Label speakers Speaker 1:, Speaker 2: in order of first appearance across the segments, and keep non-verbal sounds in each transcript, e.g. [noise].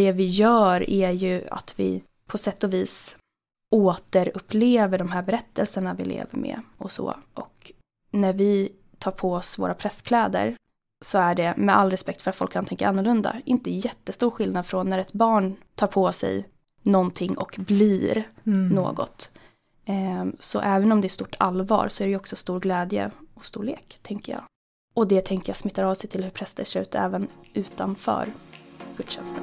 Speaker 1: det vi gör är ju att vi på sätt och vis återupplever de här berättelserna vi lever med och så. Och när vi tar på oss våra prästkläder så är det, med all respekt för att folk kan tänka annorlunda, inte jättestor skillnad från när ett barn tar på sig någonting och blir mm. något. Ehm, så även om det är stort allvar så är det ju också stor glädje och stor lek, tänker jag. Och det tänker jag smittar av sig till hur präster ser ut även utanför gudstjänsten.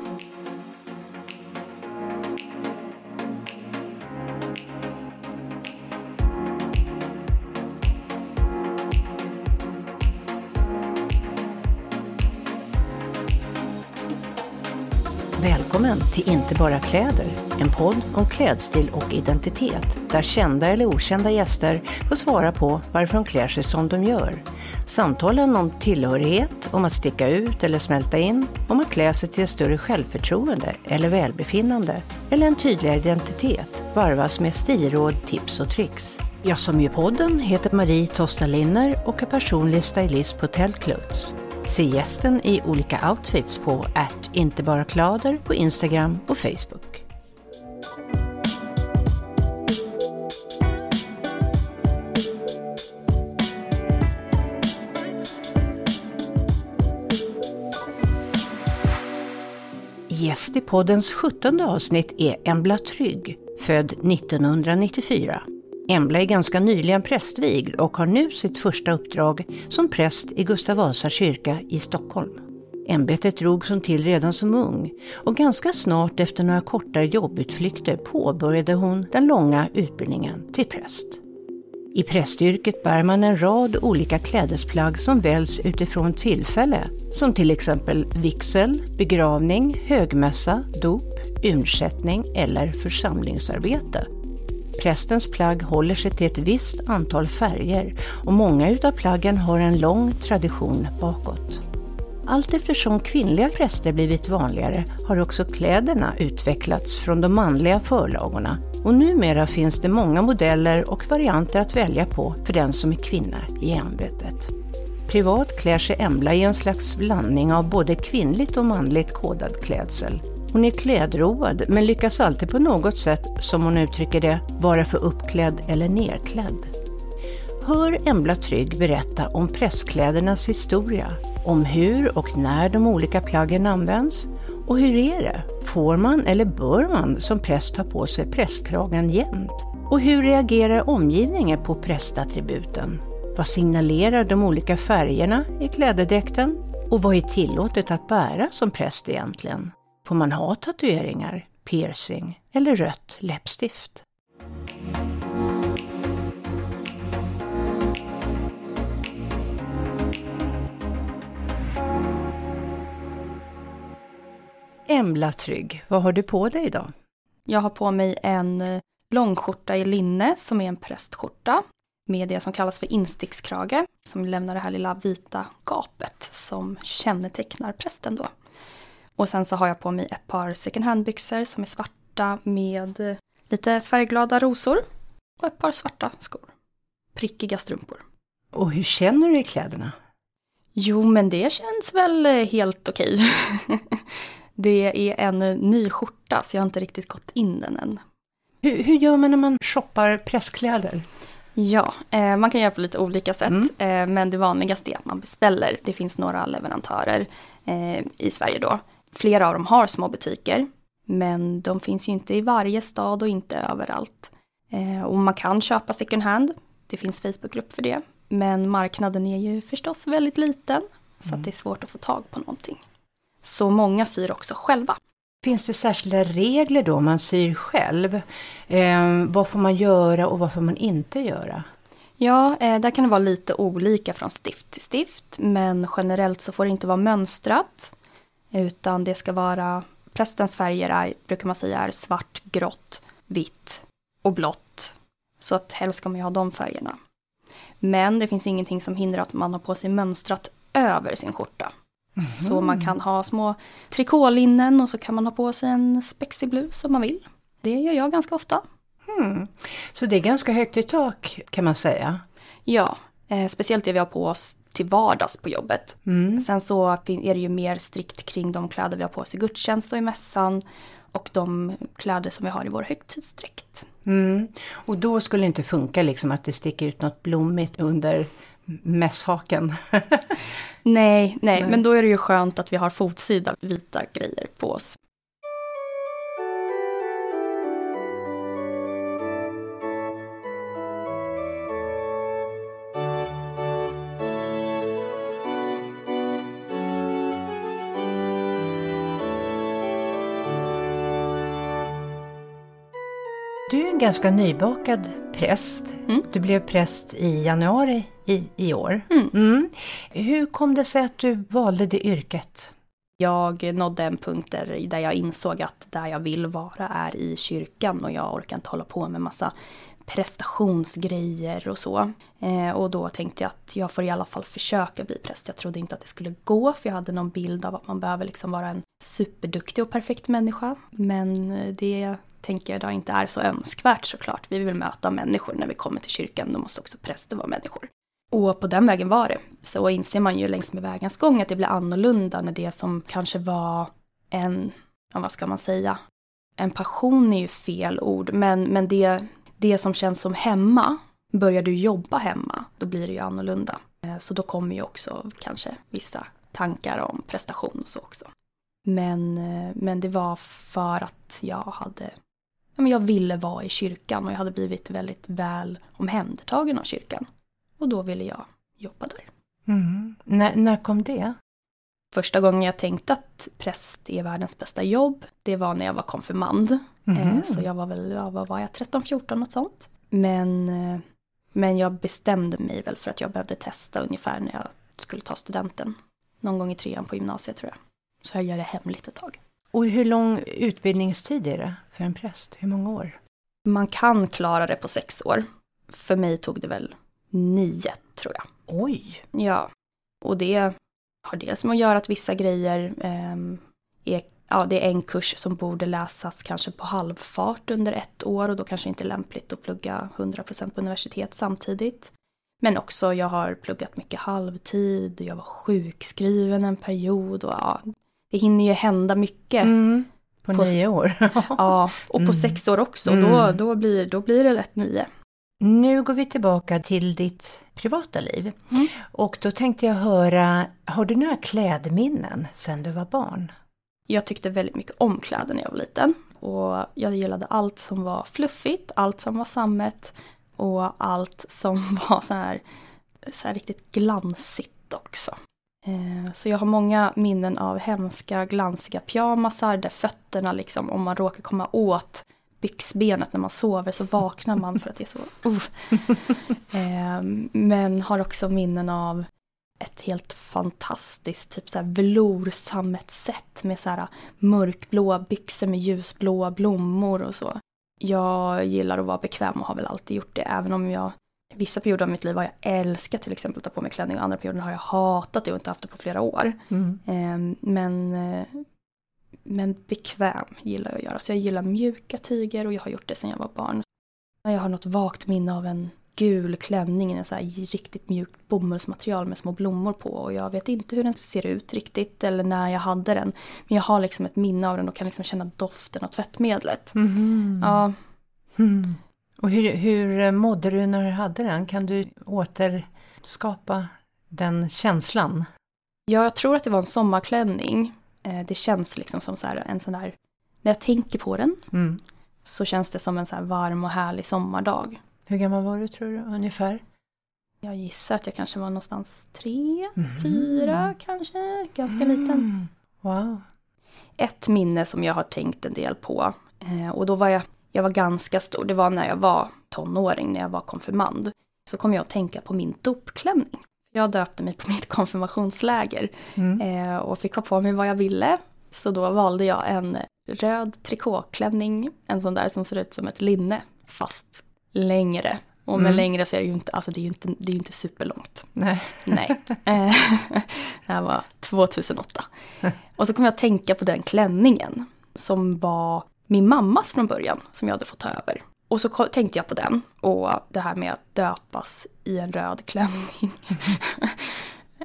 Speaker 2: Välkommen till Inte bara kläder, en podd om klädstil och identitet där kända eller okända gäster får svara på varför de klär sig som de gör. Samtalen om tillhörighet, om att sticka ut eller smälta in, om att klä sig till ett större självförtroende eller välbefinnande eller en tydligare identitet varvas med stilråd, tips och tricks. Jag som gör podden heter Marie Tosta Linner och är personlig stylist på Tellclothes. Se gästen i olika outfits på att inte bara klader på Instagram och Facebook. Gäst i poddens sjuttonde avsnitt är Embla Trygg, född 1994. Embla är ganska nyligen prästvigd och har nu sitt första uppdrag som präst i Gustav Vasa kyrka i Stockholm. Ämbetet drogs hon till redan som ung och ganska snart efter några kortare jobbutflykter påbörjade hon den långa utbildningen till präst. I prästyrket bär man en rad olika klädesplagg som väljs utifrån tillfälle, som till exempel vigsel, begravning, högmässa, dop, undsättning eller församlingsarbete. Prästens plagg håller sig till ett visst antal färger och många utav plaggen har en lång tradition bakåt. Allt eftersom kvinnliga präster blivit vanligare har också kläderna utvecklats från de manliga förlagorna och numera finns det många modeller och varianter att välja på för den som är kvinna i ämbetet. Privat klär sig Embla i en slags blandning av både kvinnligt och manligt kodad klädsel hon är klädroad men lyckas alltid på något sätt, som hon uttrycker det, vara för uppklädd eller nerklädd. Hör Embla Trygg berätta om pressklädernas historia, om hur och när de olika plaggen används och hur är det? Får man eller bör man som präst ta på sig prästkragen jämt? Och hur reagerar omgivningen på prästattributen? Vad signalerar de olika färgerna i klädedräkten? Och vad är tillåtet att bära som präst egentligen? Får man ha tatueringar, piercing eller rött läppstift? Embla Trygg, vad har du på dig idag?
Speaker 1: Jag har på mig en eh, långskjorta i linne som är en prästskjorta med det som kallas för instickskrage som lämnar det här lilla vita gapet som kännetecknar prästen då. Och sen så har jag på mig ett par second hand-byxor som är svarta med lite färgglada rosor. Och ett par svarta skor. Prickiga strumpor.
Speaker 2: Och hur känner du i kläderna?
Speaker 1: Jo, men det känns väl helt okej. [laughs] det är en ny skjorta, så jag har inte riktigt gått in den än.
Speaker 2: Hur, hur gör man när man shoppar presskläder?
Speaker 1: Ja, eh, man kan göra på lite olika sätt, mm. eh, men det vanligaste är att man beställer. Det finns några leverantörer eh, i Sverige då Flera av dem har små butiker, men de finns ju inte i varje stad och inte överallt. Eh, och man kan köpa second hand, det finns Facebookgrupp för det, men marknaden är ju förstås väldigt liten, så mm. att det är svårt att få tag på någonting. Så många syr också själva.
Speaker 2: Finns det särskilda regler då om man syr själv? Eh, vad får man göra och vad får man inte göra?
Speaker 1: Ja, eh, där kan det vara lite olika från stift till stift, men generellt så får det inte vara mönstrat. Utan det ska vara, prästens färger är, brukar man säga är svart, grått, vitt och blått. Så att helst ska man ju ha de färgerna. Men det finns ingenting som hindrar att man har på sig mönstrat över sin skjorta. Mm. Så man kan ha små trikålinnen och så kan man ha på sig en spexig blus om man vill. Det gör jag ganska ofta.
Speaker 2: Mm. Så det är ganska högt i tak kan man säga?
Speaker 1: Ja, eh, speciellt det vi har på oss till vardags på jobbet.
Speaker 2: Mm.
Speaker 1: Sen så är det ju mer strikt kring de kläder vi har på oss i gudstjänst och i mässan. Och de kläder som vi har i vår högtidsdräkt.
Speaker 2: Mm. Och då skulle det inte funka liksom att det sticker ut något blommigt under mässhaken. [laughs]
Speaker 1: nej, nej, men då är det ju skönt att vi har fotsida vita grejer på oss.
Speaker 2: En ganska nybakad präst.
Speaker 1: Mm.
Speaker 2: Du blev präst i januari i, i år.
Speaker 1: Mm.
Speaker 2: Hur kom det sig att du valde det yrket?
Speaker 1: Jag nådde en punkt där, där jag insåg att där jag vill vara är i kyrkan och jag orkar inte hålla på med massa prestationsgrejer och så. Eh, och då tänkte jag att jag får i alla fall försöka bli präst. Jag trodde inte att det skulle gå för jag hade någon bild av att man behöver liksom vara en superduktig och perfekt människa. Men eh, det tänker jag då inte är så önskvärt såklart. Vi vill möta människor när vi kommer till kyrkan, då måste också präster vara människor. Och på den vägen var det. Så inser man ju längs med vägens gång att det blir annorlunda när det som kanske var en, ja, vad ska man säga, en passion är ju fel ord, men, men det, det som känns som hemma, börjar du jobba hemma, då blir det ju annorlunda. Eh, så då kommer ju också kanske vissa tankar om prestation och så också. Men, eh, men det var för att jag hade, men jag ville vara i kyrkan och jag hade blivit väldigt väl omhändertagen av kyrkan. Och då ville jag jobba där.
Speaker 2: Mm. När, när kom det?
Speaker 1: Första gången jag tänkte att präst är världens bästa jobb, det var när jag var konfirmand. Eh, Så jag var väl, ja, vad var jag, 13-14 något sånt. Men, eh, men jag bestämde mig väl för att jag behövde testa ungefär när jag skulle ta studenten. Någon gång i trean på gymnasiet tror jag. Så jag gör det hemligt ett tag.
Speaker 2: Och hur lång utbildningstid är det för en präst? Hur många år?
Speaker 1: Man kan klara det på sex år. För mig tog det väl nio tror jag.
Speaker 2: Oj!
Speaker 1: Ja, och det har dels med att göra att vissa grejer ehm, är, ja det är en kurs som borde läsas kanske på halvfart under ett år och då kanske inte är lämpligt att plugga 100% på universitet samtidigt. Men också jag har pluggat mycket halvtid, jag var sjukskriven en period och ja, det hinner ju hända mycket.
Speaker 2: Mm. På,
Speaker 1: På-
Speaker 2: nio år. [laughs]
Speaker 1: Ja, och på
Speaker 2: Mm.
Speaker 1: sex år också, då,
Speaker 2: Mm.
Speaker 1: då, blir, då blir det lätt nio.
Speaker 2: Nu går vi tillbaka till ditt privata liv.
Speaker 1: Mm.
Speaker 2: Och då tänkte jag höra, har du några klädminnen sedan du var barn?
Speaker 1: Jag tyckte väldigt mycket om kläder när jag var liten. Och jag gillade allt som var fluffigt, allt som var sammet och allt som [laughs] var så här, så här riktigt glansigt också. Eh, Så jag har många minnen av hemska glansiga pyjamasar där fötterna liksom, om man råkar komma åt byxbenet när man sover så vaknar man för att det är så... [laughs] Uh. Men har också minnen av ett helt fantastiskt typ så här veloursammetssätt med så här mörkblåa byxor med ljusblåa blommor och så. Jag gillar att vara bekväm och har väl alltid gjort det, även om jag Vissa perioder av mitt liv har jag älskat till exempel att ta på mig klänning och andra perioder har jag hatat det och inte haft det på flera år.
Speaker 2: Mm.
Speaker 1: Eh, Men, eh, men bekväm gillar jag att göra. Så jag gillar mjuka tyger och jag har gjort det sedan jag var barn. Jag har något vagt minne av en gul klänning i så här riktigt mjukt bomullsmaterial med små blommor på. Och jag vet inte hur den ser ut riktigt eller när jag hade den. Men jag har liksom ett minne av den och kan liksom känna doften av tvättmedlet.
Speaker 2: Mhm.
Speaker 1: Ja,
Speaker 2: Mm. Och hur, hur mådde du när du hade den? Kan du återskapa den känslan?
Speaker 1: jag tror att det var en sommarklänning. Eh, Det känns liksom som så här en sån där, när jag tänker på den
Speaker 2: Mm.
Speaker 1: så känns det som en så varm och härlig sommardag.
Speaker 2: Hur gammal var du tror du ungefär?
Speaker 1: Jag gissar att jag kanske var någonstans tre,
Speaker 2: Mhm.
Speaker 1: fyra kanske, ganska liten.
Speaker 2: Mm. Wow.
Speaker 1: Ett minne som jag har tänkt en del på, eh, och då var jag, jag var ganska stor, det var när jag var tonåring, när jag var konfirmand. Så kom jag att tänka på min dopklänning. Jag döpte mig på mitt [laughs] konfirmationsläger
Speaker 2: Mm.
Speaker 1: eh, och fick ha på mig vad jag ville. Så då valde jag en röd trikåklänning, en sån där som ser ut som ett linne, fast längre. Och med
Speaker 2: Mm.
Speaker 1: längre så är det ju inte, alltså det är ju inte, det är ju inte superlångt.
Speaker 2: Nej.
Speaker 1: Nej. [laughs] Eh, [laughs] det här var 2008. [laughs] Och så kom jag att tänka på den klänningen som var min mammas från början, som jag hade fått ta över. Och så tänkte jag på den och det här med att döpas i en röd klänning.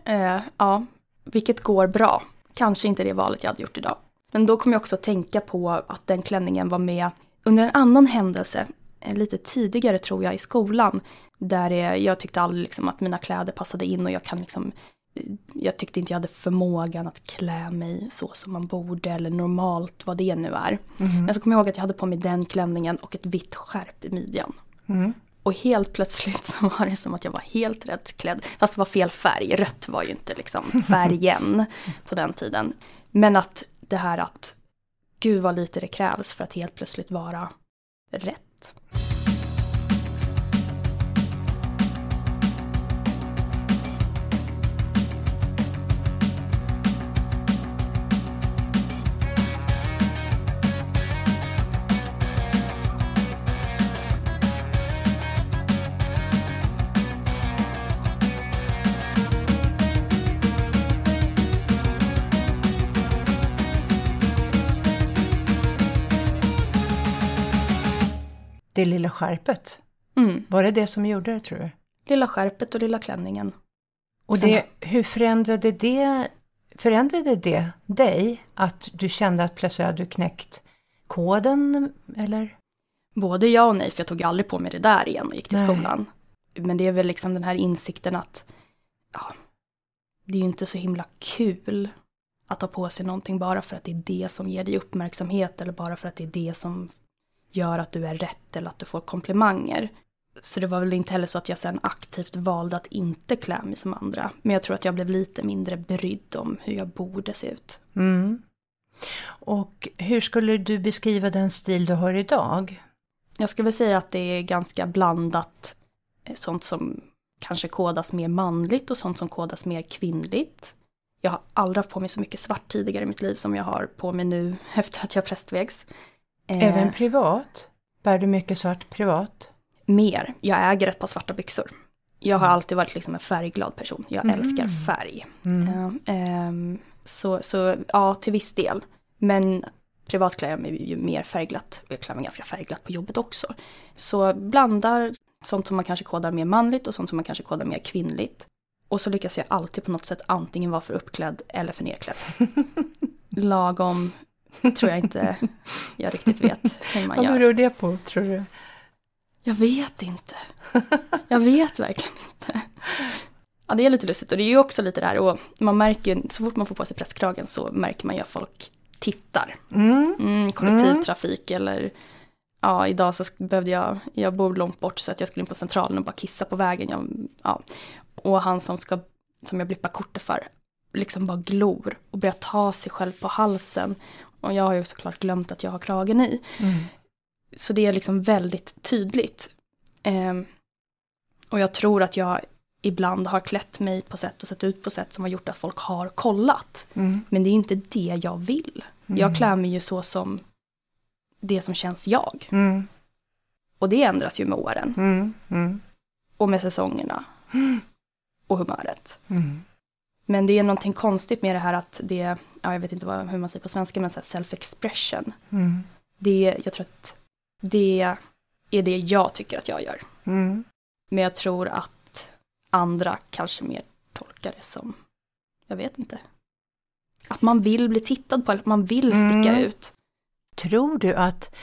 Speaker 1: Eh, ja, vilket går bra. Kanske inte det valet jag hade gjort idag. Men då kom jag också att tänka på att den klänningen var med under en annan händelse, lite tidigare tror jag i skolan. Där jag tyckte aldrig liksom att mina kläder passade in och jag kan liksom jag tyckte inte jag hade förmågan att klä mig så som man borde eller normalt vad det nu är. Mm. Men så kom jag ihåg att jag hade på mig den klänningen och ett vitt skärp i midjan. Mm. Och helt plötsligt så var det som att jag var helt rätt klädd. Fast det var fel färg, rött var ju inte liksom färgen [laughs] på den tiden. Men att det här att gud vad lite det krävs för att helt plötsligt vara rätt.
Speaker 2: Det lilla skärpet. Mm. Var det det som gjorde det tror du?
Speaker 1: Lilla skärpet och lilla klänningen.
Speaker 2: Och det, hur förändrade det, förändrade det dig? Att du kände att plötsligt hade du knäckt koden eller?
Speaker 1: Både ja och nej, för jag tog aldrig på mig det där igen och gick till nej. skolan. Men det är väl liksom den här insikten att ja, det är ju inte så himla kul att ta på sig någonting bara för att det är det som ger dig uppmärksamhet eller bara för att det är det som gör att du är rätt eller att du får komplimanger. Så det var väl inte heller så att jag sen aktivt valde att inte klä mig som andra. Men jag tror att jag blev lite mindre brydd om hur jag borde se ut.
Speaker 2: Mm. Och hur skulle du beskriva den stil du har idag?
Speaker 1: Jag skulle säga att det är ganska blandat. Sånt som kanske kodas mer manligt och sånt som kodas mer kvinnligt. Jag har aldrig haft på mig så mycket svart tidigare i mitt liv som jag har på mig nu [laughs] efter att jag prästvägs.
Speaker 2: Eh, Även privat? Bär du mycket svart privat?
Speaker 1: Mer. Jag äger ett par svarta byxor. Jag har mm. alltid varit liksom en färgglad person. Jag mm. älskar färg. Mm. Um, så, så ja, till viss del. Men privat klär jag mig ju mer färgglatt. Jag klär mig ganska färgglatt på jobbet också. Så blandar sånt som man kanske kodar mer manligt och sånt som man kanske kodar mer kvinnligt. Och så lyckas jag alltid på något sätt antingen vara för uppklädd eller för nerklädd. [laughs] Lagom tror jag inte jag riktigt vet hur man
Speaker 2: gör. Vad beror det på, tror du?
Speaker 1: Jag vet inte. Jag vet verkligen inte. Ja, det är lite lustigt och det är ju också lite det här och man märker ju, så fort man får på sig presskragen så märker man ju att folk tittar. Mm. Mm, kollektivtrafik mm. eller ja, idag så behövde jag, jag bor långt bort så att jag skulle in på centralen och bara kissa på vägen. Jag, ja. Och han som ska, som jag blippar kortet för, liksom bara glor och börjar ta sig själv på halsen och jag har ju såklart glömt att jag har kragen i. Mm. Så det är liksom väldigt tydligt. Eh, och jag tror att jag ibland har klätt mig på sätt och sett ut på sätt som har gjort att folk har kollat. Mm. Men det är inte det jag vill. Mm. Jag klär mig ju så som det som känns jag. Mm. Och det ändras ju med åren. Mm. Mm. Och med säsongerna. Och humöret. Men det är någonting konstigt med det här att det, ja, jag vet inte vad, hur man säger på svenska, men self-expression. Mm. Det, jag tror att det är det jag tycker att jag gör. Mm. Men jag tror att andra kanske mer tolkar det som, jag vet inte. Att man vill bli tittad på, att man vill sticka mm. ut.
Speaker 2: Tror du att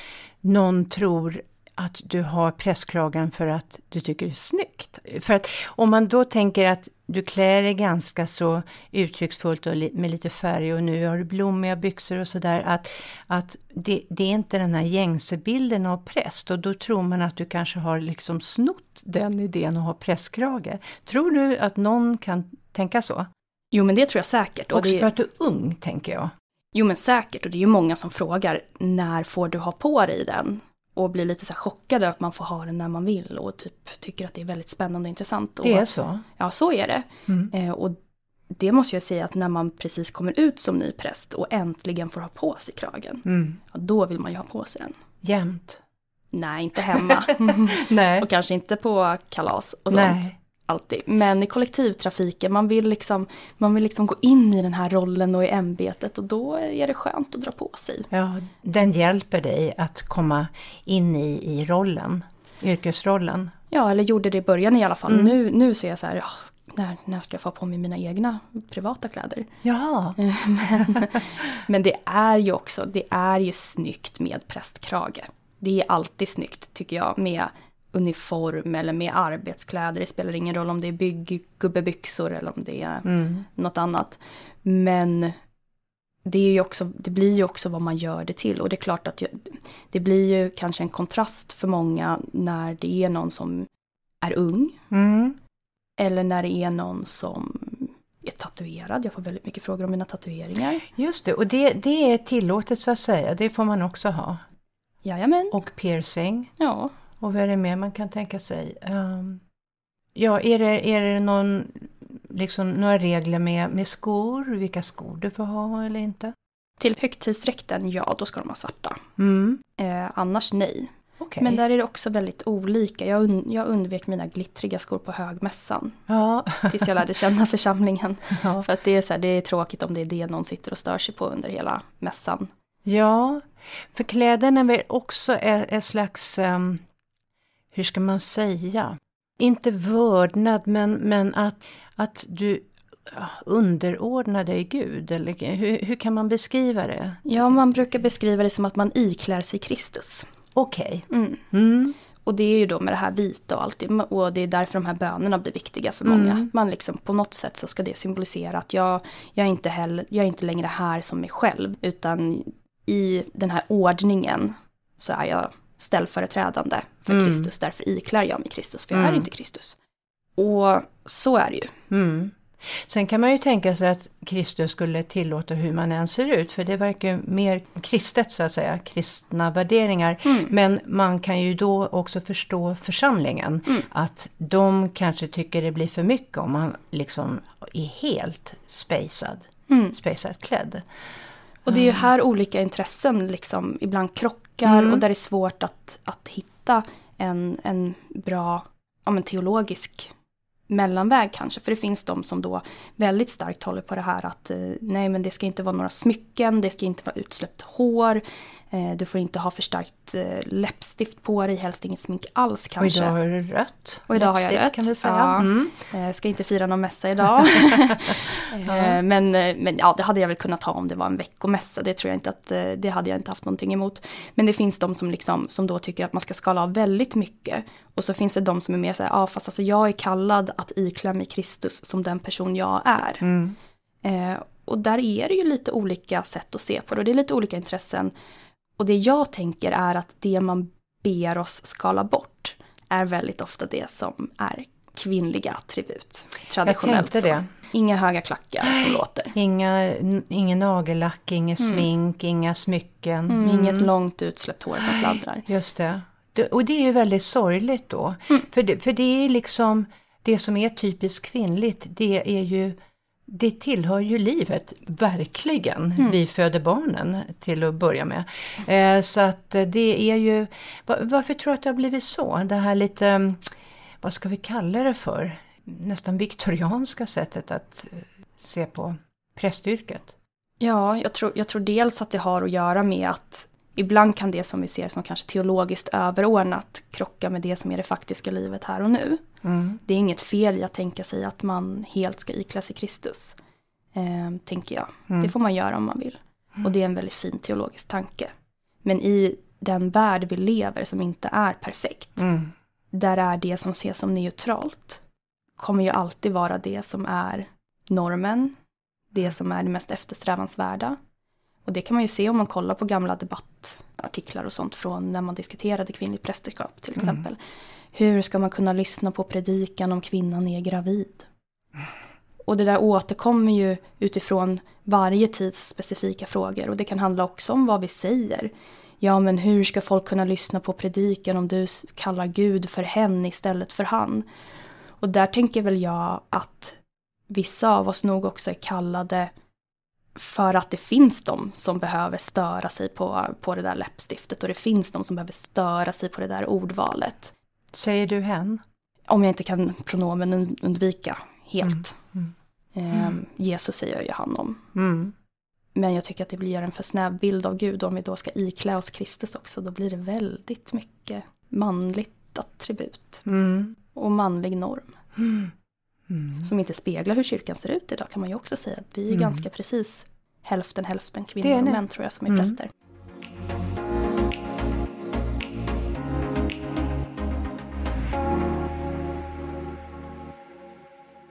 Speaker 2: någon tror att du har presskragen för att du tycker det är snyggt. För att om man då tänker att du klär dig ganska så uttrycksfullt och med lite färg och nu har du blommiga byxor och sådär. Att, att det, det, är inte den här gängse bilden av präst och då tror man att du kanske har liksom snott den idén att ha presskrage. Tror du att någon kan tänka så?
Speaker 1: Jo men det tror jag säkert.
Speaker 2: Också
Speaker 1: det...
Speaker 2: för att du är ung tänker jag.
Speaker 1: Jo men säkert och det är ju många som frågar när får du ha på dig den? Och blir lite så chockad över att man får ha den när man vill och typ tycker att det är väldigt spännande och intressant.
Speaker 2: Det är så?
Speaker 1: Ja, så är det. Mm. Eh, och det måste jag säga att när man precis kommer ut som ny präst och äntligen får ha på sig kragen, mm. ja, då vill man ju ha på sig den.
Speaker 2: Jämt?
Speaker 1: Nej, inte hemma. [laughs] Och kanske inte på kalas och sånt. Nej alltid. Men i kollektivtrafiken, man vill, liksom, man vill liksom gå in i den här rollen och i ämbetet och då är det skönt att dra på sig.
Speaker 2: Ja, den hjälper dig att komma in i, i rollen, yrkesrollen.
Speaker 1: Ja, eller gjorde det i början i alla fall. Mm. Nu, nu så är jag så här, ja, när, när ska jag få på mig mina egna privata kläder?
Speaker 2: Ja. [laughs]
Speaker 1: men, men det är ju också, det är ju snyggt med prästkrage. Det är alltid snyggt tycker jag med uniform eller med arbetskläder. Det spelar ingen roll om det är bygggubbebyxor eller om det är
Speaker 2: Mm.
Speaker 1: något annat. Men det, är ju också, det blir ju också vad man gör det till. Och det är klart att det blir ju kanske en kontrast för många när det är någon som är ung.
Speaker 2: Mm.
Speaker 1: Eller när det är någon som är tatuerad. Jag får väldigt mycket frågor om mina tatueringar.
Speaker 2: Just det, och det, det är tillåtet så att säga. Det får man också ha.
Speaker 1: Jajamän.
Speaker 2: Och piercing.
Speaker 1: Ja.
Speaker 2: Och vad är det mer man kan tänka sig? Ehm, ja, är det, är det någon, liksom, några regler med, med skor? Vilka skor du får ha eller inte?
Speaker 1: Till högtidsdräkten, ja då ska de vara svarta.
Speaker 2: Mm.
Speaker 1: Eh, annars nej.
Speaker 2: Okej.
Speaker 1: Men där är det också väldigt olika. Jag, un- jag undvek mina glittriga skor på högmässan.
Speaker 2: Ja. [laughs]
Speaker 1: Tills jag lärde känna församlingen.
Speaker 2: ja.
Speaker 1: För att det är, så här, det är tråkigt om det är det någon sitter och stör sig på under hela mässan.
Speaker 2: ja, för kläderna är väl också en slags, ehm, hur ska man säga? Inte vördnad, men, men att, att du underordnar dig Gud. Eller hur, hur kan man beskriva det?
Speaker 1: Ja, man brukar beskriva det som att man iklär sig Kristus.
Speaker 2: Okej.
Speaker 1: Mm.
Speaker 2: Mm.
Speaker 1: Och det är ju då med det här vita och allt. Och det är därför de här bönerna blir viktiga för många.
Speaker 2: Mm.
Speaker 1: Man liksom på något sätt så ska det symbolisera att jag, jag, är inte heller, jag är inte längre här som mig själv. Utan i den här ordningen så är jag ställföreträdande för
Speaker 2: Mm.
Speaker 1: Kristus. Därför iklär jag mig Kristus, för jag är
Speaker 2: Mm.
Speaker 1: inte Kristus. Och så är det ju.
Speaker 2: Mm. Sen kan man ju tänka sig att Kristus skulle tillåta hur man än ser ut, för det verkar ju mer kristet så att säga, kristna värderingar.
Speaker 1: Mm.
Speaker 2: Men man kan ju då också förstå församlingen,
Speaker 1: Mm.
Speaker 2: att de kanske tycker det blir för mycket om man liksom är helt spacad,
Speaker 1: Mm.
Speaker 2: klädd.
Speaker 1: Och det är ju här olika intressen liksom ibland krockar
Speaker 2: Mm.
Speaker 1: och där det är svårt att, att hitta en, en bra ja, men teologisk mellanväg kanske. För det finns de som då väldigt starkt håller på det här att eh, nej men det ska inte vara några smycken, det ska inte vara utsläppt hår, eh, du får inte ha för starkt eh, läppstift på dig, helst inget smink alls
Speaker 2: Och
Speaker 1: kanske.
Speaker 2: idag har du rött.
Speaker 1: Och idag har jag
Speaker 2: läppstift,
Speaker 1: rött,
Speaker 2: kan vi säga.
Speaker 1: ja.
Speaker 2: Mm.
Speaker 1: Ska inte fira någon mässa idag. [laughs] eh, men, men ja, det hade jag väl kunnat ha om det var en veckomässa. Det tror jag inte att, det hade jag inte haft någonting emot. Men det finns de som liksom, som då tycker att man ska skala av väldigt mycket. Och så finns det de som är mer så här, ja fast alltså jag är kallad att iklä mig Kristus som den person jag är.
Speaker 2: Mm.
Speaker 1: Eh, och där är det ju lite olika sätt att se på det och det är lite olika intressen. Och det jag tänker är att det man ber oss skala bort är väldigt ofta det som är kvinnliga attribut.
Speaker 2: Jag
Speaker 1: Traditionellt
Speaker 2: tänkte
Speaker 1: så.
Speaker 2: det.
Speaker 1: Inga höga klackar som låter.
Speaker 2: Inga, ingen nagellack, inget smink, inga smycken.
Speaker 1: Mm, Inget långt utsläppt hår som fladdrar.
Speaker 2: Just det. det. Och det är ju väldigt sorgligt då.
Speaker 1: Mm.
Speaker 2: För, det, för det är liksom det som är typiskt kvinnligt, det är ju det tillhör ju livet, verkligen.
Speaker 1: Mm.
Speaker 2: Vi föder barnen till att börja med. Eh, så att eh, det är ju, va- varför tror du att det har blivit så? Det här lite, vad ska vi kalla det för? Nästan viktorianska sättet att eh, se på prästyrket.
Speaker 1: Ja, jag tror, jag tror dels att det har att göra med att ibland kan det som vi ser som kanske teologiskt överordnat krocka med det som är det faktiska livet här och nu.
Speaker 2: Mm.
Speaker 1: Det är inget fel i att tänka sig att man helt ska iklä sig Kristus. Eh, tänker jag.
Speaker 2: Mm.
Speaker 1: Det får man göra om man vill. Och det är en väldigt fin teologisk tanke. Men i den värld vi lever som inte är perfekt,
Speaker 2: Mm.
Speaker 1: där är det som ses som neutralt, kommer ju alltid vara det som är normen, det som är det mest eftersträvansvärda. Och det kan man ju se om man kollar på gamla debattartiklar och sånt från när man diskuterade kvinnligt prästerskap till exempel. Hur ska man kunna lyssna på predikan om kvinnan är gravid? Och det där återkommer ju utifrån varje tids specifika frågor och det kan handla också om vad vi säger. Ja, men hur ska folk kunna lyssna på predikan om du kallar Gud för hen istället för han? Och där tänker väl jag att vissa av oss nog också är kallade för att det finns de som behöver störa sig på, på det där läppstiftet och det finns de som behöver störa sig på det där ordvalet.
Speaker 2: Säger du hen?
Speaker 1: Om jag inte kan pronomen und- undvika helt.
Speaker 2: Mm,
Speaker 1: Ehm, Jesus säger ju han om.
Speaker 2: Mm.
Speaker 1: Men jag tycker att det blir en för snäv bild av Gud. Om vi då ska iklä oss Kristus också, då blir det väldigt mycket manligt attribut.
Speaker 2: Mm.
Speaker 1: Och manlig norm.
Speaker 2: Mm.
Speaker 1: Mm. Som inte speglar hur kyrkan ser ut idag kan man ju också säga. Att vi är mm. ganska precis hälften hälften kvinnor och män tror jag som är mm. präster.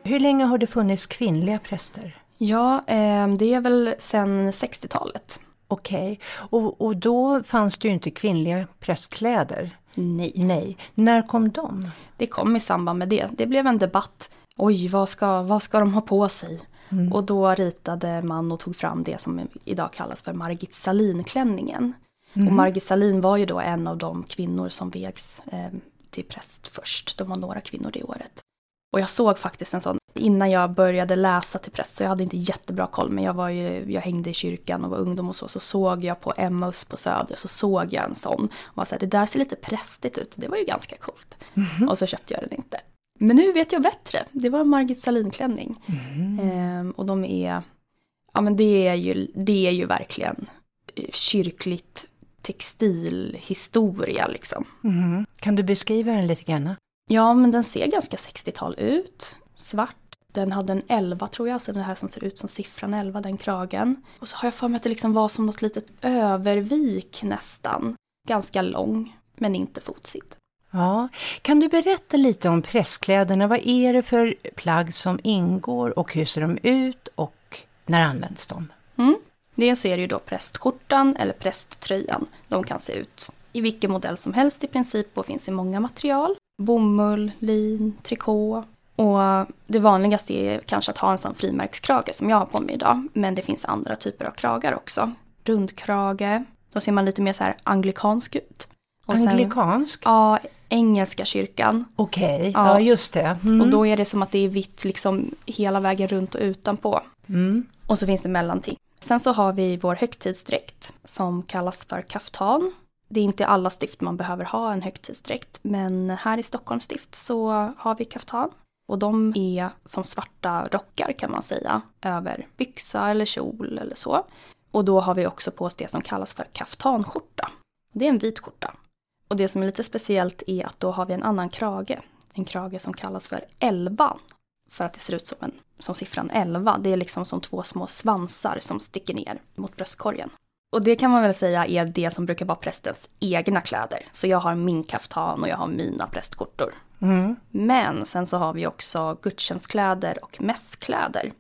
Speaker 2: Hur länge har det funnits kvinnliga präster?
Speaker 1: Ja, eh, det är väl sedan 60-talet.
Speaker 2: Okej, okay. och, och då fanns det ju inte kvinnliga prästkläder.
Speaker 1: Nej.
Speaker 2: Nej. När kom de?
Speaker 1: Det kom i samband med det. Det blev en debatt. Oj, vad ska, vad ska de ha på sig? Mm. Och då ritade man och tog fram det som idag kallas för Margit Salin-klänningen. Mm. Och Margit Salin var ju då en av de kvinnor som vägs eh, till präst först. De var några kvinnor det året. Och jag såg faktiskt en sån, innan jag började läsa till präst, så jag hade inte jättebra koll, men jag, var ju, jag hängde i kyrkan och var ungdom och så, så såg jag på Emmaus på Söder, så såg jag en sån. Och var så här, det där ser lite prästigt ut, det var ju ganska coolt. Mm Och så köpte jag den inte. Men nu vet jag bättre, det var en Margit Salin-klänning. Mm ehm, och de är, ja men det är ju, det är ju verkligen kyrkligt textilhistoria liksom.
Speaker 2: Mm Kan du beskriva den lite grann?
Speaker 1: Ja, men den ser ganska 60-tal ut. Svart. Den hade en 11 tror jag, alltså den här som ser ut som siffran 11, den kragen. Och så har jag för mig att det liksom var som något litet övervik nästan. Ganska lång, men inte fotsigt.
Speaker 2: Ja, kan du berätta lite om presskläderna? Vad är det för plagg som ingår och hur ser de ut och när används de?
Speaker 1: Mm. Dels är det ju då prästskjortan eller prästtröjan. De kan se ut i vilken modell som helst i princip och finns i många material bomull, lin, trikå. Och det vanligaste är kanske att ha en sån frimärkskrage som jag har på mig idag. Men det finns andra typer av kragar också. Rundkrage, då ser man lite mer så här anglikansk ut.
Speaker 2: Och anglikansk?
Speaker 1: Sen, ja, engelska kyrkan.
Speaker 2: Okej, okay. ja. ja. just det.
Speaker 1: Mm. Och då är det som att det är vitt liksom hela vägen runt och utanpå. Mm. Och så finns det mellanting. Sen så har vi vår högtidsdräkt som kallas för kaftan det är inte alla stift man behöver ha en högtidsdräkt, men här i Stockholms stift så har vi kaftan. Och de är som svarta rockar kan man säga, över byxa eller kjol eller så. Och då har vi också på oss det som kallas för kaftanskjorta. Det är en vit skjorta. Och det som är lite speciellt är att då har vi en annan krage. En krage som kallas för elvan. För att det ser ut som, en, som siffran 11. Det är liksom som två små svansar som sticker ner mot bröstkorgen. Och det kan man väl säga är det som brukar vara prästens egna kläder. Så jag har min kaftan och jag har mina prästskjortor. Mm. Men sen så har vi också gudstjänstkläder och mässkläder.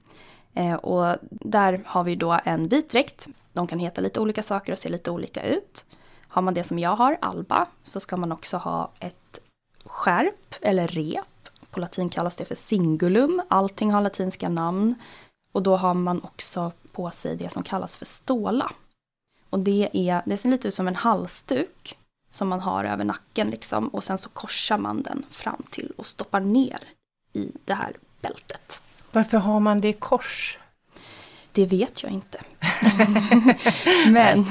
Speaker 1: Eh, och där har vi då en vit dräkt. De kan heta lite olika saker och se lite olika ut. Har man det som jag har, alba, så ska man också ha ett skärp eller rep. På latin kallas det för singulum. Allting har latinska namn. Och då har man också på sig det som kallas för ståla. Och det, är, det ser lite ut som en halsduk som man har över nacken liksom. Och sen så korsar man den fram till och stoppar ner i det här bältet.
Speaker 2: Varför har man det i kors?
Speaker 1: Det vet jag inte. [laughs] Men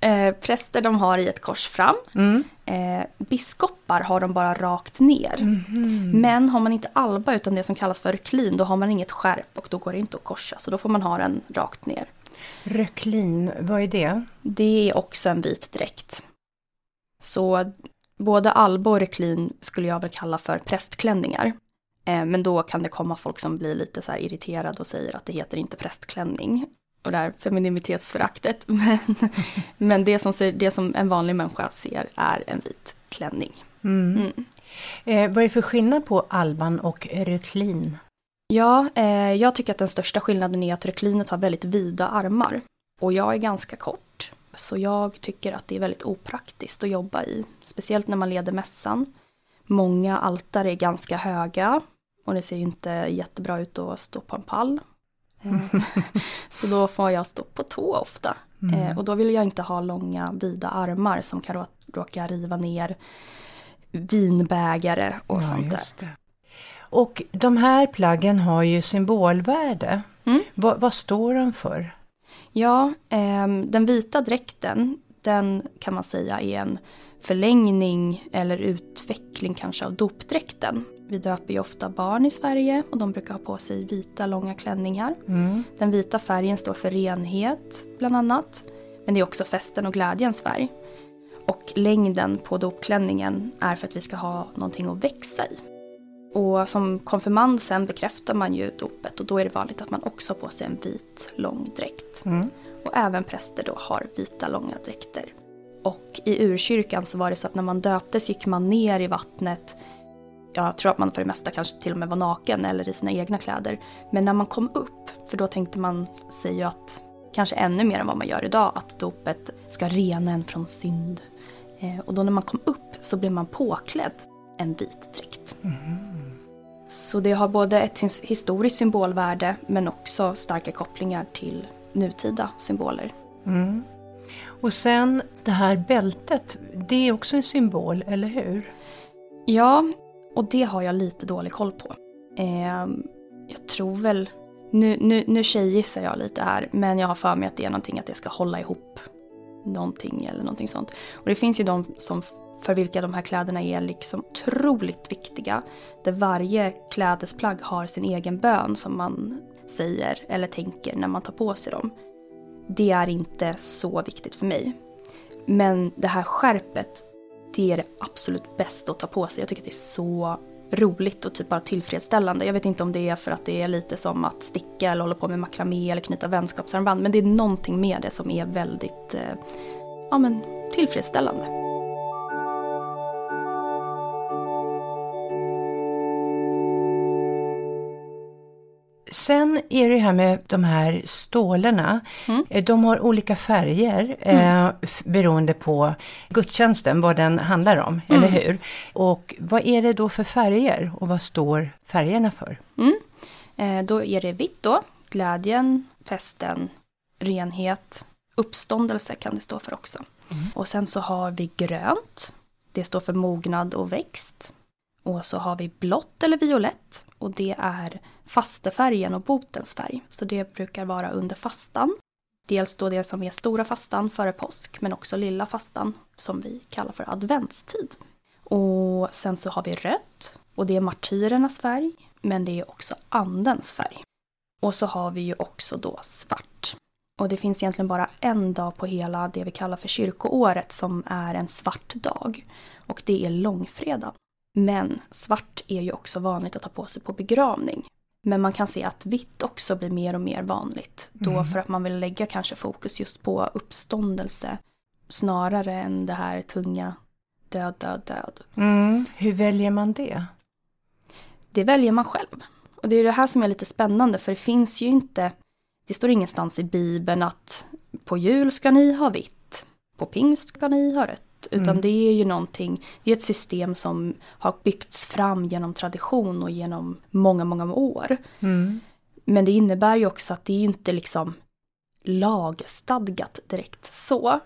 Speaker 1: [laughs] eh, präster de har i ett kors fram. Mm. Eh, biskopar har de bara rakt ner. Mm. Men har man inte alba utan det som kallas för reklin då har man inget skärp och då går det inte att korsa. Så då får man ha den rakt ner.
Speaker 2: Röklin, vad är det?
Speaker 1: Det är också en vit dräkt. Så både alba och reklin skulle jag väl kalla för prästklänningar. Eh, men då kan det komma folk som blir lite så irriterade och säger att det heter inte prästklänning. Och det här femininitetsföraktet. [laughs] Men, men det, som ser, det som en vanlig människa ser är en vit klänning. Mm.
Speaker 2: Mm. Eh, vad är det för skillnad på alban och reklin?
Speaker 1: Ja, eh, jag tycker att den största skillnaden är att reklinet har väldigt vida armar. Och jag är ganska kort. Så jag tycker att det är väldigt opraktiskt att jobba i. Speciellt när man leder mässan. Många altare är ganska höga. Och det ser ju inte jättebra ut att stå på en pall. Eh, [laughs] [laughs] så då får jag stå på tå ofta. Mm. Eh, och då vill jag inte ha långa vida armar som kan råka riva ner vinbägare och ja, sånt där.
Speaker 2: Och de här plaggen har ju symbolvärde. Mm. Va, vad står de för?
Speaker 1: Ja, eh, den vita dräkten, den kan man säga är en förlängning eller utveckling kanske av dopdräkten. Vi döper ju ofta barn i Sverige och de brukar ha på sig vita långa klänningar. Mm. Den vita färgen står för renhet bland annat. Men det är också festen och glädjens färg. Och längden på dopklänningen är för att vi ska ha någonting att växa i. Och som konfirmand sen bekräftar man ju dopet och då är det vanligt att man också har på sig en vit lång dräkt.
Speaker 2: Mm.
Speaker 1: Och även präster då har vita långa dräkter. Och i urkyrkan så var det så att när man döptes gick man ner i vattnet. Jag tror att man för det mesta kanske till och med var naken eller i sina egna kläder. Men när man kom upp, för då tänkte man sig ju att kanske ännu mer än vad man gör idag, att dopet ska rena en från synd. Eh, och då när man kom upp så blev man påklädd en vit dräkt. Så det har både ett his- historiskt symbolvärde men också starka kopplingar till nutida symboler.
Speaker 2: Mm. Och sen det här bältet, det är också en symbol, eller hur?
Speaker 1: Ja, och det har jag lite dålig koll på. Eh, jag tror väl, nu, nu, nu tjejgissar jag lite här, men jag har för mig att det är någonting att det ska hålla ihop någonting eller någonting sånt. Och det finns ju de som för vilka de här kläderna är liksom otroligt viktiga. Där varje klädesplagg har sin egen bön som man säger eller tänker när man tar på sig dem. Det är inte så viktigt för mig. Men det här skärpet, det är det absolut bästa att ta på sig. Jag tycker att det är så roligt och typ bara tillfredsställande. Jag vet inte om det är för att det är lite som att sticka eller hålla på med makramé eller knyta vänskapsarmband. Men det är någonting med det som är väldigt eh, ja, men, tillfredsställande.
Speaker 2: Sen är det här med de här stålarna.
Speaker 1: Mm.
Speaker 2: Eh, De har olika färger eh, f- beroende på gudstjänsten, vad den handlar om,
Speaker 1: Mm.
Speaker 2: eller hur? Och vad är det då för färger och vad står färgerna för?
Speaker 1: Mm. Eh, då är det vitt då. Glädjen, festen, renhet, uppståndelse kan det stå för också. Och sen så har vi grönt. Det står för mognad och växt. Och så har vi blått eller violett. Och det är fastefärgen och botens färg. Så det brukar vara under fastan. Dels då det som är stora fastan före påsk, men också lilla fastan som vi kallar för adventstid. Och sen så har vi rött och det är martyrernas färg, men det är också andens färg. Och så har vi ju också då svart. Och det finns egentligen bara en dag på hela det vi kallar för kyrkoåret som är en svart dag. Och det är långfredagen. Men svart är ju också vanligt att ta på sig på begravning. Men man kan se att vitt också blir mer och mer vanligt. Då
Speaker 2: Mm.
Speaker 1: för att man vill lägga kanske fokus just på uppståndelse. Snarare än det här tunga död, död, död.
Speaker 2: Mm. Hur väljer man det?
Speaker 1: Det väljer man själv. Och det är det här som är lite spännande för det finns ju inte, det står ingenstans i bibeln att på jul ska ni ha vitt, på pingst ska ni ha rött. Utan
Speaker 2: Mm.
Speaker 1: det är ju någonting, det är ett system som har byggts fram genom tradition och genom många, många år.
Speaker 2: Mm.
Speaker 1: Men det innebär ju också att det är inte liksom lagstadgat direkt så.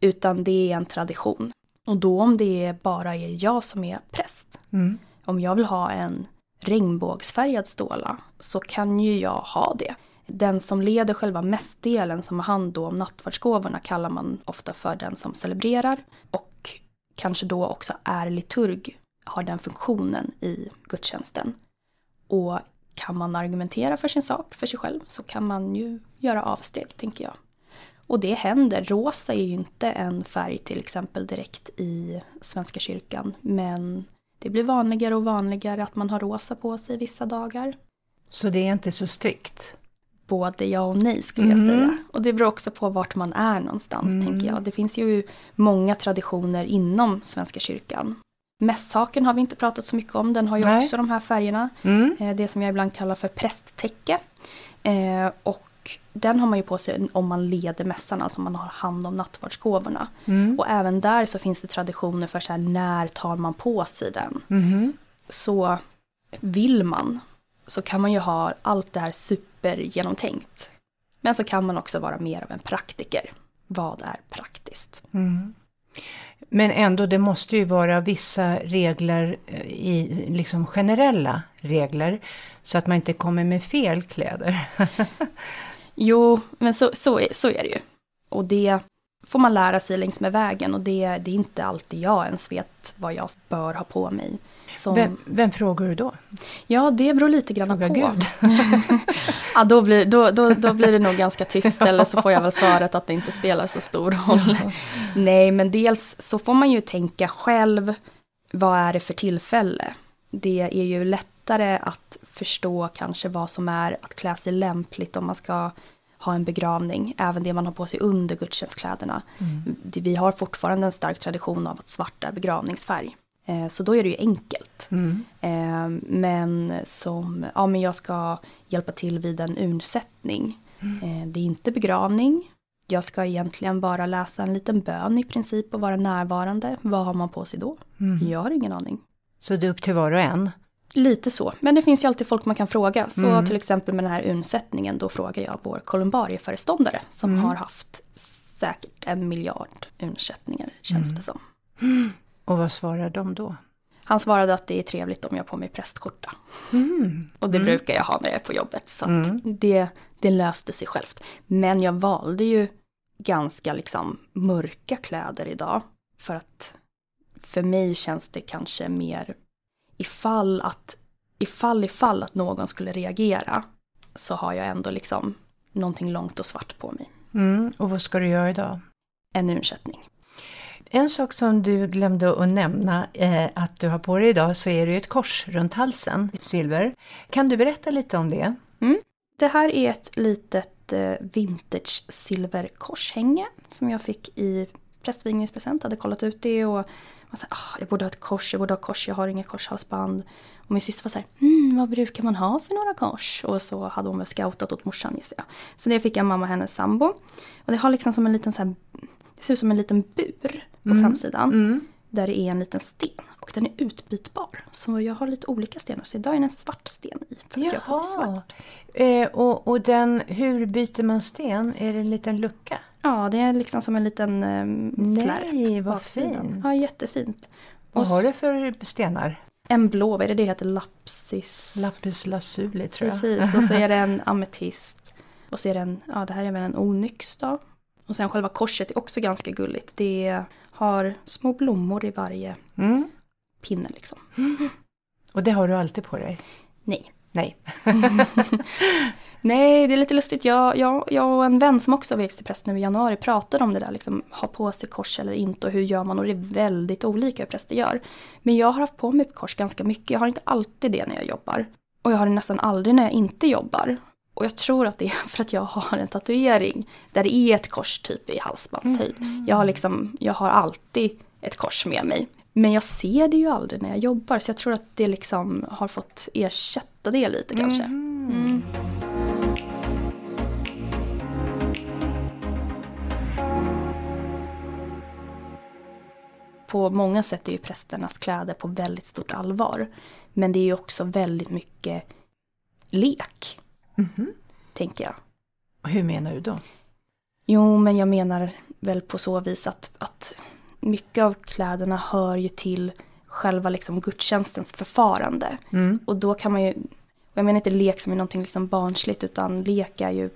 Speaker 1: Utan det är en tradition. Och då om det bara är jag som är präst,
Speaker 2: Mm.
Speaker 1: om jag vill ha en regnbågsfärgad ståla så kan ju jag ha det. Den som leder själva mästdelen som har hand om nattvardsgåvorna kallar man ofta för den som celebrerar och kanske då också är liturg, har den funktionen i gudstjänsten. Och kan man argumentera för sin sak, för sig själv, så kan man ju göra avsteg, tänker jag. Och det händer. Rosa är ju inte en färg till exempel direkt i Svenska kyrkan, men det blir vanligare och vanligare att man har rosa på sig vissa dagar.
Speaker 2: Så det är inte så strikt?
Speaker 1: Både ja och nej skulle jag
Speaker 2: Mhm.
Speaker 1: säga. Och det beror också på vart man är någonstans
Speaker 2: Mm.
Speaker 1: tänker jag. Det finns ju många traditioner inom Svenska kyrkan. Mässhaken har vi inte pratat så mycket om, den har ju
Speaker 2: Nej.
Speaker 1: också de här färgerna.
Speaker 2: Mm.
Speaker 1: Eh, Det som jag ibland kallar för prästtäcke. Eh, och den har man ju på sig om man leder mässan, alltså om man har hand om nattvardsgåvorna.
Speaker 2: Mm.
Speaker 1: Och även där så finns det traditioner för så här, när tar man på sig den?
Speaker 2: Mhm.
Speaker 1: Så vill man så kan man ju ha allt det här supergenomtänkt. Men så kan man också vara mer av en praktiker. Vad är praktiskt?
Speaker 2: Mm. Men ändå, det måste ju vara vissa regler, eh, i, liksom generella regler, så att man inte kommer med fel kläder. [laughs]
Speaker 1: Jo, men så, så, är, så är det ju. Och det får man lära sig längs med vägen och det, det är inte alltid jag ens vet vad jag bör ha på mig. Som,
Speaker 2: Vem, vem frågar du då?
Speaker 1: Ja, det beror lite grann
Speaker 2: Fråga
Speaker 1: på.
Speaker 2: Gud. [laughs]
Speaker 1: ja, då, blir, då, då, då blir det nog ganska tyst [laughs] eller så får jag väl svaret att det inte spelar så stor roll. Nej, men dels så får man ju tänka själv, vad är det för tillfälle? det är ju lättare att förstå kanske vad som är att klä sig lämpligt om man ska ha en begravning. Även det man har på sig under gudstjänstkläderna. Mm. Vi har fortfarande en stark tradition av att svart är begravningsfärg. Eh, så då är det ju enkelt. Mm. Eh, men som, ja men jag ska hjälpa till vid en urnsättning. Mm. Eh, det är inte begravning. Jag ska egentligen bara läsa en liten bön i princip och vara närvarande. Vad har man på sig då? Mm. Jag har ingen aning.
Speaker 2: Så det är upp till var och en?
Speaker 1: Lite så, men det finns ju alltid folk man kan fråga. Så mm. till exempel med den här urnsättningen, då frågar jag vår kolumbarieföreståndare som mm. har haft säkert en miljard urnsättningar, känns mm. det som.
Speaker 2: Och vad svarar de då?
Speaker 1: Han svarade att det är trevligt om jag har på mig prästskjorta. Mm. Och det mm. brukar jag ha när jag är på jobbet. Så mm. det, det löste sig självt. Men jag valde ju ganska liksom mörka kläder idag. För att för mig känns det kanske mer ifall att, ifall ifall att någon skulle reagera så har jag ändå liksom någonting långt och svart på mig.
Speaker 2: Mm, och vad ska du göra idag?
Speaker 1: En ursättning.
Speaker 2: En sak som du glömde att nämna eh, att du har på dig idag så är det ju ett kors runt halsen, silver. Kan du berätta lite om det?
Speaker 1: Mm. Det här är ett litet eh, vintage silverkorshänge som jag fick i prästvigningspresent. Hade kollat ut det och var så här, oh, ah, jag borde ha ett kors, jag borde ha kors, jag har inga korshalsband. Och min syster var så här, mm, vad brukar man ha för några kors? Och så hade hon väl scoutat åt morsan gissar jag. Så det fick jag mamma och hennes sambo. Och det har liksom som en liten så här, det ser ut som en liten bur på mm. framsidan. Mm. Där det är en liten sten och den är utbytbar. Så jag har lite olika stenar. Så idag är det en svart sten i. För att
Speaker 2: Jaha. svart. Eh, och, och den, hur byter man sten? Är det en liten lucka?
Speaker 1: Ja, det är liksom som en liten eh,
Speaker 2: Nej, vad fint.
Speaker 1: Ja, jättefint.
Speaker 2: Vad har du för stenar?
Speaker 1: En blå, vad är det det heter? Lapsis?
Speaker 2: Lapis lazuli tror jag.
Speaker 1: Precis, och så är det en [laughs] ametist. Och så är det en, ja det här är väl en onyx då. Och sen själva korset är också ganska gulligt. Det har små blommor i varje mm. pinne liksom. Mm. [laughs]
Speaker 2: Och det har du alltid på dig?
Speaker 1: Nej.
Speaker 2: Nej. [laughs]
Speaker 1: Nej, det är lite lustigt. Jag, jag, jag och en vän som också växt till präst nu i januari pratade om det där, liksom, ha på sig kors eller inte och hur gör man och det är väldigt olika hur präster gör. Men jag har haft på mig kors ganska mycket, jag har inte alltid det när jag jobbar. Och jag har det nästan aldrig när jag inte jobbar. Och jag tror att det är för att jag har en tatuering där det är ett kors typ i halsbandshöjd. Mm. Jag, har liksom, jag har alltid ett kors med mig. Men jag ser det ju aldrig när jag jobbar så jag tror att det liksom har fått ersätta det lite kanske. Mm. Mm. På många sätt är ju prästernas kläder på väldigt stort allvar. Men det är ju också väldigt mycket lek. Mm -hmm. Tänker jag.
Speaker 2: Hur menar du då?
Speaker 1: Jo, men jag menar väl på så vis att, att mycket av kläderna hör ju till själva liksom gudstjänstens förfarande. Mm. Och då kan man ju, jag menar inte lek som är någonting liksom barnsligt utan lek är ju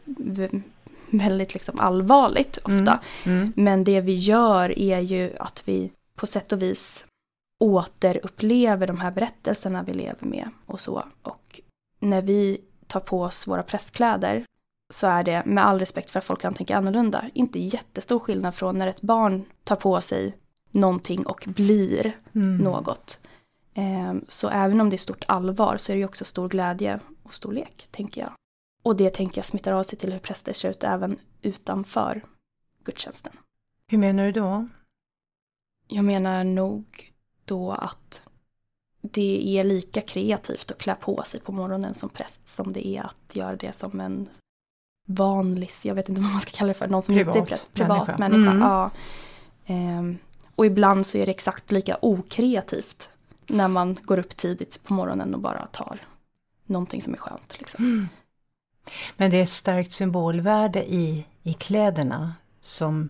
Speaker 1: väldigt liksom allvarligt ofta. Mm. Mm. Men det vi gör är ju att vi på sätt och vis återupplever de här berättelserna vi lever med och så. Och när vi tar på oss våra prästkläder så är det, med all respekt för att folk kan tänka annorlunda, inte jättestor skillnad från när ett barn tar på sig någonting och blir mm. något. Ehm, så även om det är stort allvar så är det ju också stor glädje och stor lek, tänker jag. Och det tänker jag smittar av sig till hur präster ser ut även utanför gudstjänsten.
Speaker 2: Hur menar du då?
Speaker 1: Jag menar nog då att det är lika kreativt att klä på sig på morgonen som präst som det är att göra det som en vanlig, jag vet inte vad man ska kalla det för, någon som privat inte är präst, privat människa. människa mm. ja. Ehm, och ibland så är det exakt lika okreativt när man går upp tidigt på morgonen och bara tar någonting som är skönt. Liksom. Mm.
Speaker 2: Men det är ett starkt symbolvärde i, i kläderna som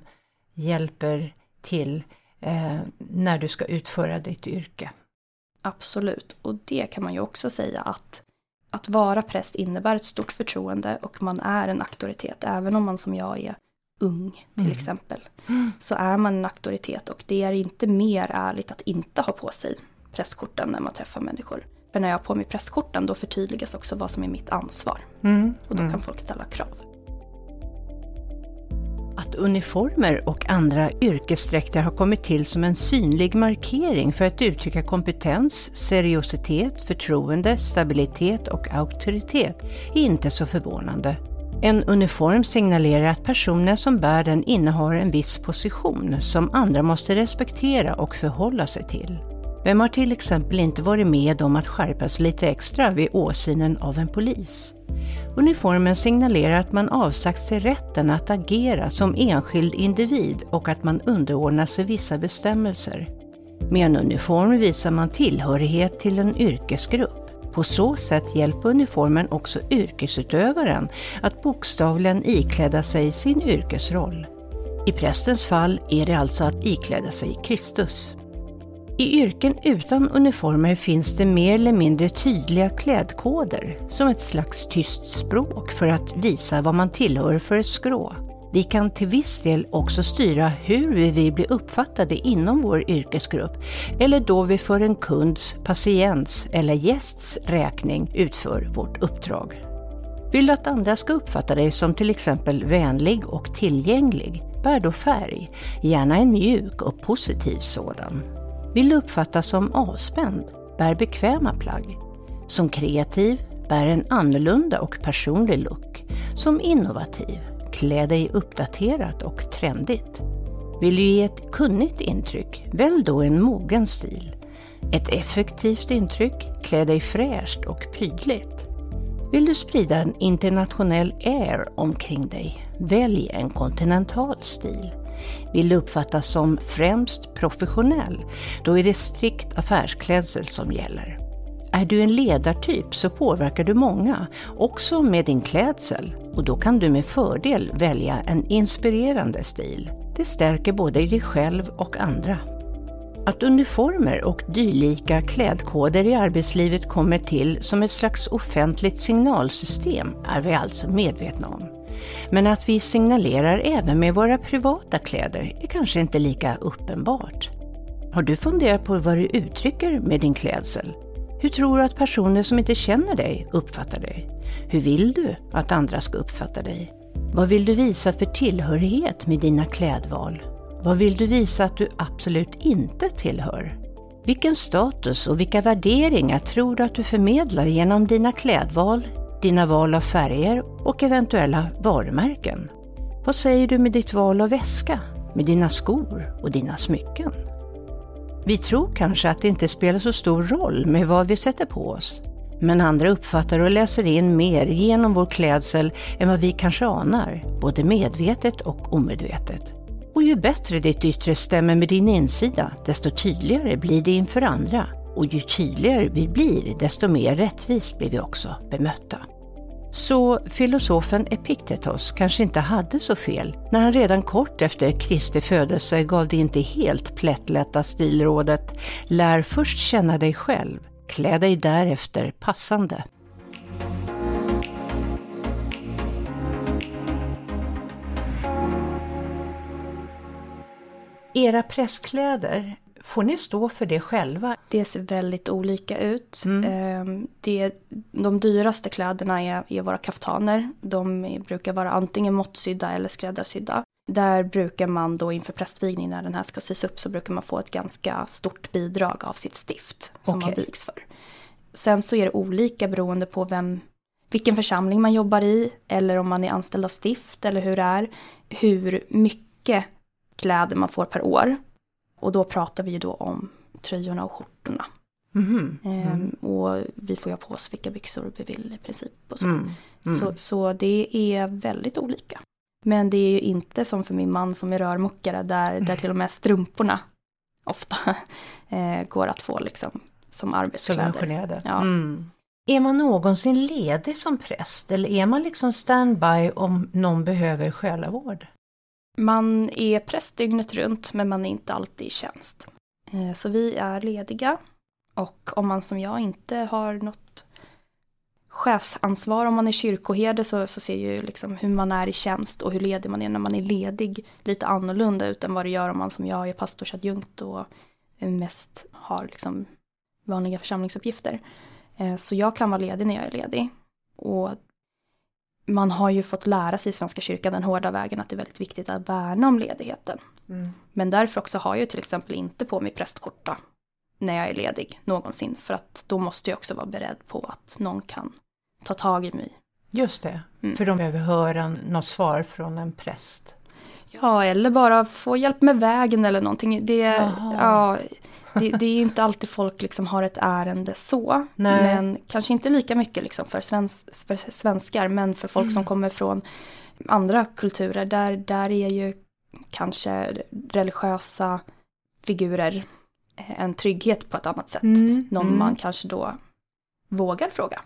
Speaker 2: hjälper till eh, när du ska utföra ditt yrke.
Speaker 1: Absolut, och det kan man ju också säga att att vara präst innebär ett stort förtroende och man är en auktoritet. Även om man som jag är ung till mm. exempel. Så är man en auktoritet och det är inte mer ärligt att inte ha på sig prästkorten när man träffar människor. För när jag har på mig prästkorten då förtydligas också vad som är mitt ansvar. Mm. Och då mm. kan folk ställa krav.
Speaker 2: Att uniformer och andra yrkesdräkter har kommit till som en synlig markering för att uttrycka kompetens, seriositet, förtroende, stabilitet och auktoritet är inte så förvånande. En uniform signalerar att personen som bär den innehar en viss position som andra måste respektera och förhålla sig till. Vem har till exempel inte varit med om att skärpas lite extra vid åsynen av en polis? Uniformen signalerar att man avsagt sig rätten att agera som enskild individ och att man underordnar sig vissa bestämmelser. Med en uniform visar man tillhörighet till en yrkesgrupp. På så sätt hjälper uniformen också yrkesutövaren att bokstavligen ikläda sig sin yrkesroll. I prästens fall är det alltså att ikläda sig Kristus. I yrken utan uniformer finns det mer eller mindre tydliga klädkoder, som ett slags tyst språk för att visa vad man tillhör för skrå. Vi kan till viss del också styra hur vi vill bli uppfattade inom vår yrkesgrupp, eller då vi för en kunds, patients eller gästs räkning utför vårt uppdrag. Vill du att andra ska uppfatta dig som till exempel vänlig och tillgänglig, bär då färg, gärna en mjuk och positiv sådan. Vill du uppfattas som avspänd, bär bekväma plagg. Som kreativ, bär en annorlunda och personlig look. Som innovativ, klä dig uppdaterat och trendigt. Vill du ge ett kunnigt intryck, välj då en mogen stil. Ett effektivt intryck, klä dig fräscht och prydligt. Vill du sprida en internationell air omkring dig, välj en kontinental stil. Vill du uppfattas som främst professionell, då är det strikt affärsklädsel som gäller. Är du en ledartyp så påverkar du många, också med din klädsel. Och då kan du med fördel välja en inspirerande stil. Det stärker både dig själv och andra. Att uniformer och dylika klädkoder i arbetslivet kommer till som ett slags offentligt signalsystem är vi alltså medvetna om. Men att vi signalerar även med våra privata kläder är kanske inte lika uppenbart. Har du funderat på vad du uttrycker med din klädsel? Hur tror du att personer som inte känner dig uppfattar dig? Hur vill du att andra ska uppfatta dig? Vad vill du visa för tillhörighet med dina klädval? Vad vill du visa att du absolut inte tillhör? Vilken status och vilka värderingar tror du att du förmedlar genom dina klädval, dina val av färger och eventuella varumärken? Vad säger du med ditt val av väska, med dina skor och dina smycken? Vi tror kanske att det inte spelar så stor roll med vad vi sätter på oss. Men andra uppfattar och läser in mer genom vår klädsel än vad vi kanske anar, både medvetet och omedvetet. Och ju bättre ditt yttre stämmer med din insida, desto tydligare blir det inför andra. Och ju tydligare vi blir, desto mer rättvist blir vi också bemötta. Så filosofen Epiktetos kanske inte hade så fel när han redan kort efter Kristi födelse gav det inte helt plättlätta stilrådet Lär först känna dig själv, klä dig därefter passande. Era presskläder, Får ni stå för det själva?
Speaker 1: Det ser väldigt olika ut. Mm. Ehm, det, de dyraste kläderna är, är våra kaftaner. De brukar vara antingen måttsydda eller skräddarsydda. Där brukar man då inför prästvigning när den här ska sys upp så brukar man få ett ganska stort bidrag av sitt stift som okay. man vigs för. Sen så är det olika beroende på vem, vilken församling man jobbar i eller om man är anställd av stift eller hur det är. Hur mycket kläder man får per år. Och då pratar vi ju då om tröjorna och skjortorna. Mm. Mm. och vi får ju ha på oss vilka byxor vi vill i princip. Och så. Mm. mm. Så, så det är väldigt olika. Men det är ju inte som för min man som är rörmokare där, där till och med strumporna ofta [laughs] eh, går att få liksom som arbetskläder.
Speaker 2: Ja. Mm. Är man någonsin ledig som präst eller är man liksom standby om någon behöver själavård?
Speaker 1: Man är präst dygnet runt men man är inte alltid i tjänst. Eh, så vi är lediga och om man som jag inte har något chefsansvar om man är kyrkoherde så, så ser ju liksom hur man är i tjänst och hur ledig man är när man är ledig lite annorlunda ut än vad det gör om man som jag är pastorsadjunkt och mest har liksom vanliga församlingsuppgifter. Eh, så jag kan vara ledig när jag är ledig. Och man har ju fått lära sig i Svenska kyrkan den hårda vägen att det är väldigt viktigt att värna om ledigheten. Mm. Men därför också har jag till exempel inte på mig prästkorta när jag är ledig någonsin. För att då måste jag också vara beredd på att någon kan ta tag i mig.
Speaker 2: Just det, mm. för de behöver höra något svar från en präst.
Speaker 1: Ja, eller bara få hjälp med vägen eller någonting. Det, ja, det, det, är inte alltid folk liksom har ett ärende så. Nej. Men kanske inte lika mycket liksom för, svensk, för svenskar, men för folk mm. som kommer från andra kulturer. Där, där är ju kanske religiösa figurer en trygghet på ett annat sätt. Mm. Någon mm. man kanske då vågar fråga.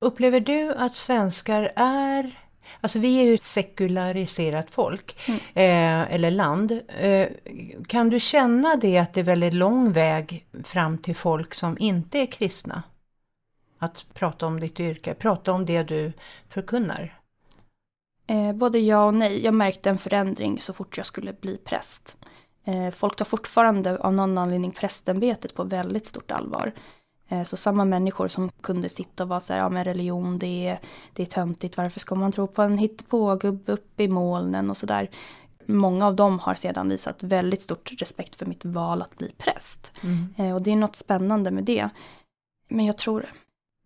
Speaker 2: Upplever du att svenskar är Alltså vi är ju ett sekulariserat folk, mm. eh, eller land. Eh, kan du känna det att det är väldigt lång väg fram till folk som inte är kristna? Att prata om ditt yrke, prata om det du förkunnar?
Speaker 1: Eh, både ja och nej. Jag märkte en förändring så fort jag skulle bli präst. Eh, folk tar fortfarande av någon anledning prästämbetet på väldigt stort allvar. Eh, så samma människor som kunde sitta och vara så här, ja men religion det är, det är töntigt, varför ska man tro på en hittepågubbe uppe i molnen och sådär. Många av dem har sedan visat väldigt stort respekt för mitt val att bli präst. Mm. Eh, och det är något spännande med det. Men jag tror,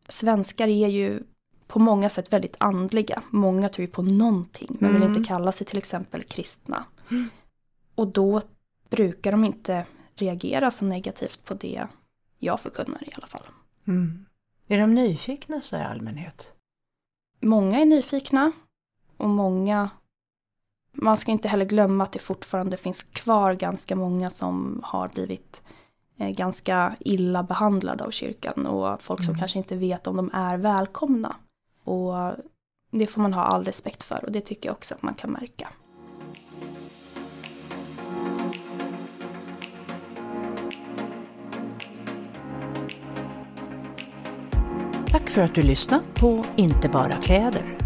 Speaker 1: svenskar är ju på många sätt väldigt andliga. Många tror ju på någonting, men vill mm. inte kalla sig till exempel kristna. Mm. Och då brukar de inte reagera så negativt på det jag förkunnar i alla fall.
Speaker 2: Mm. Är de nyfikna så i allmänhet?
Speaker 1: Många är nyfikna och många man ska inte heller glömma att det fortfarande finns kvar ganska många som har blivit eh, ganska illa behandlade av kyrkan och folk som mm. kanske inte vet om de är välkomna. Och det får man ha all respekt för och det tycker jag också att man kan märka.
Speaker 2: Tack för att du lyssnat på Inte bara kläder.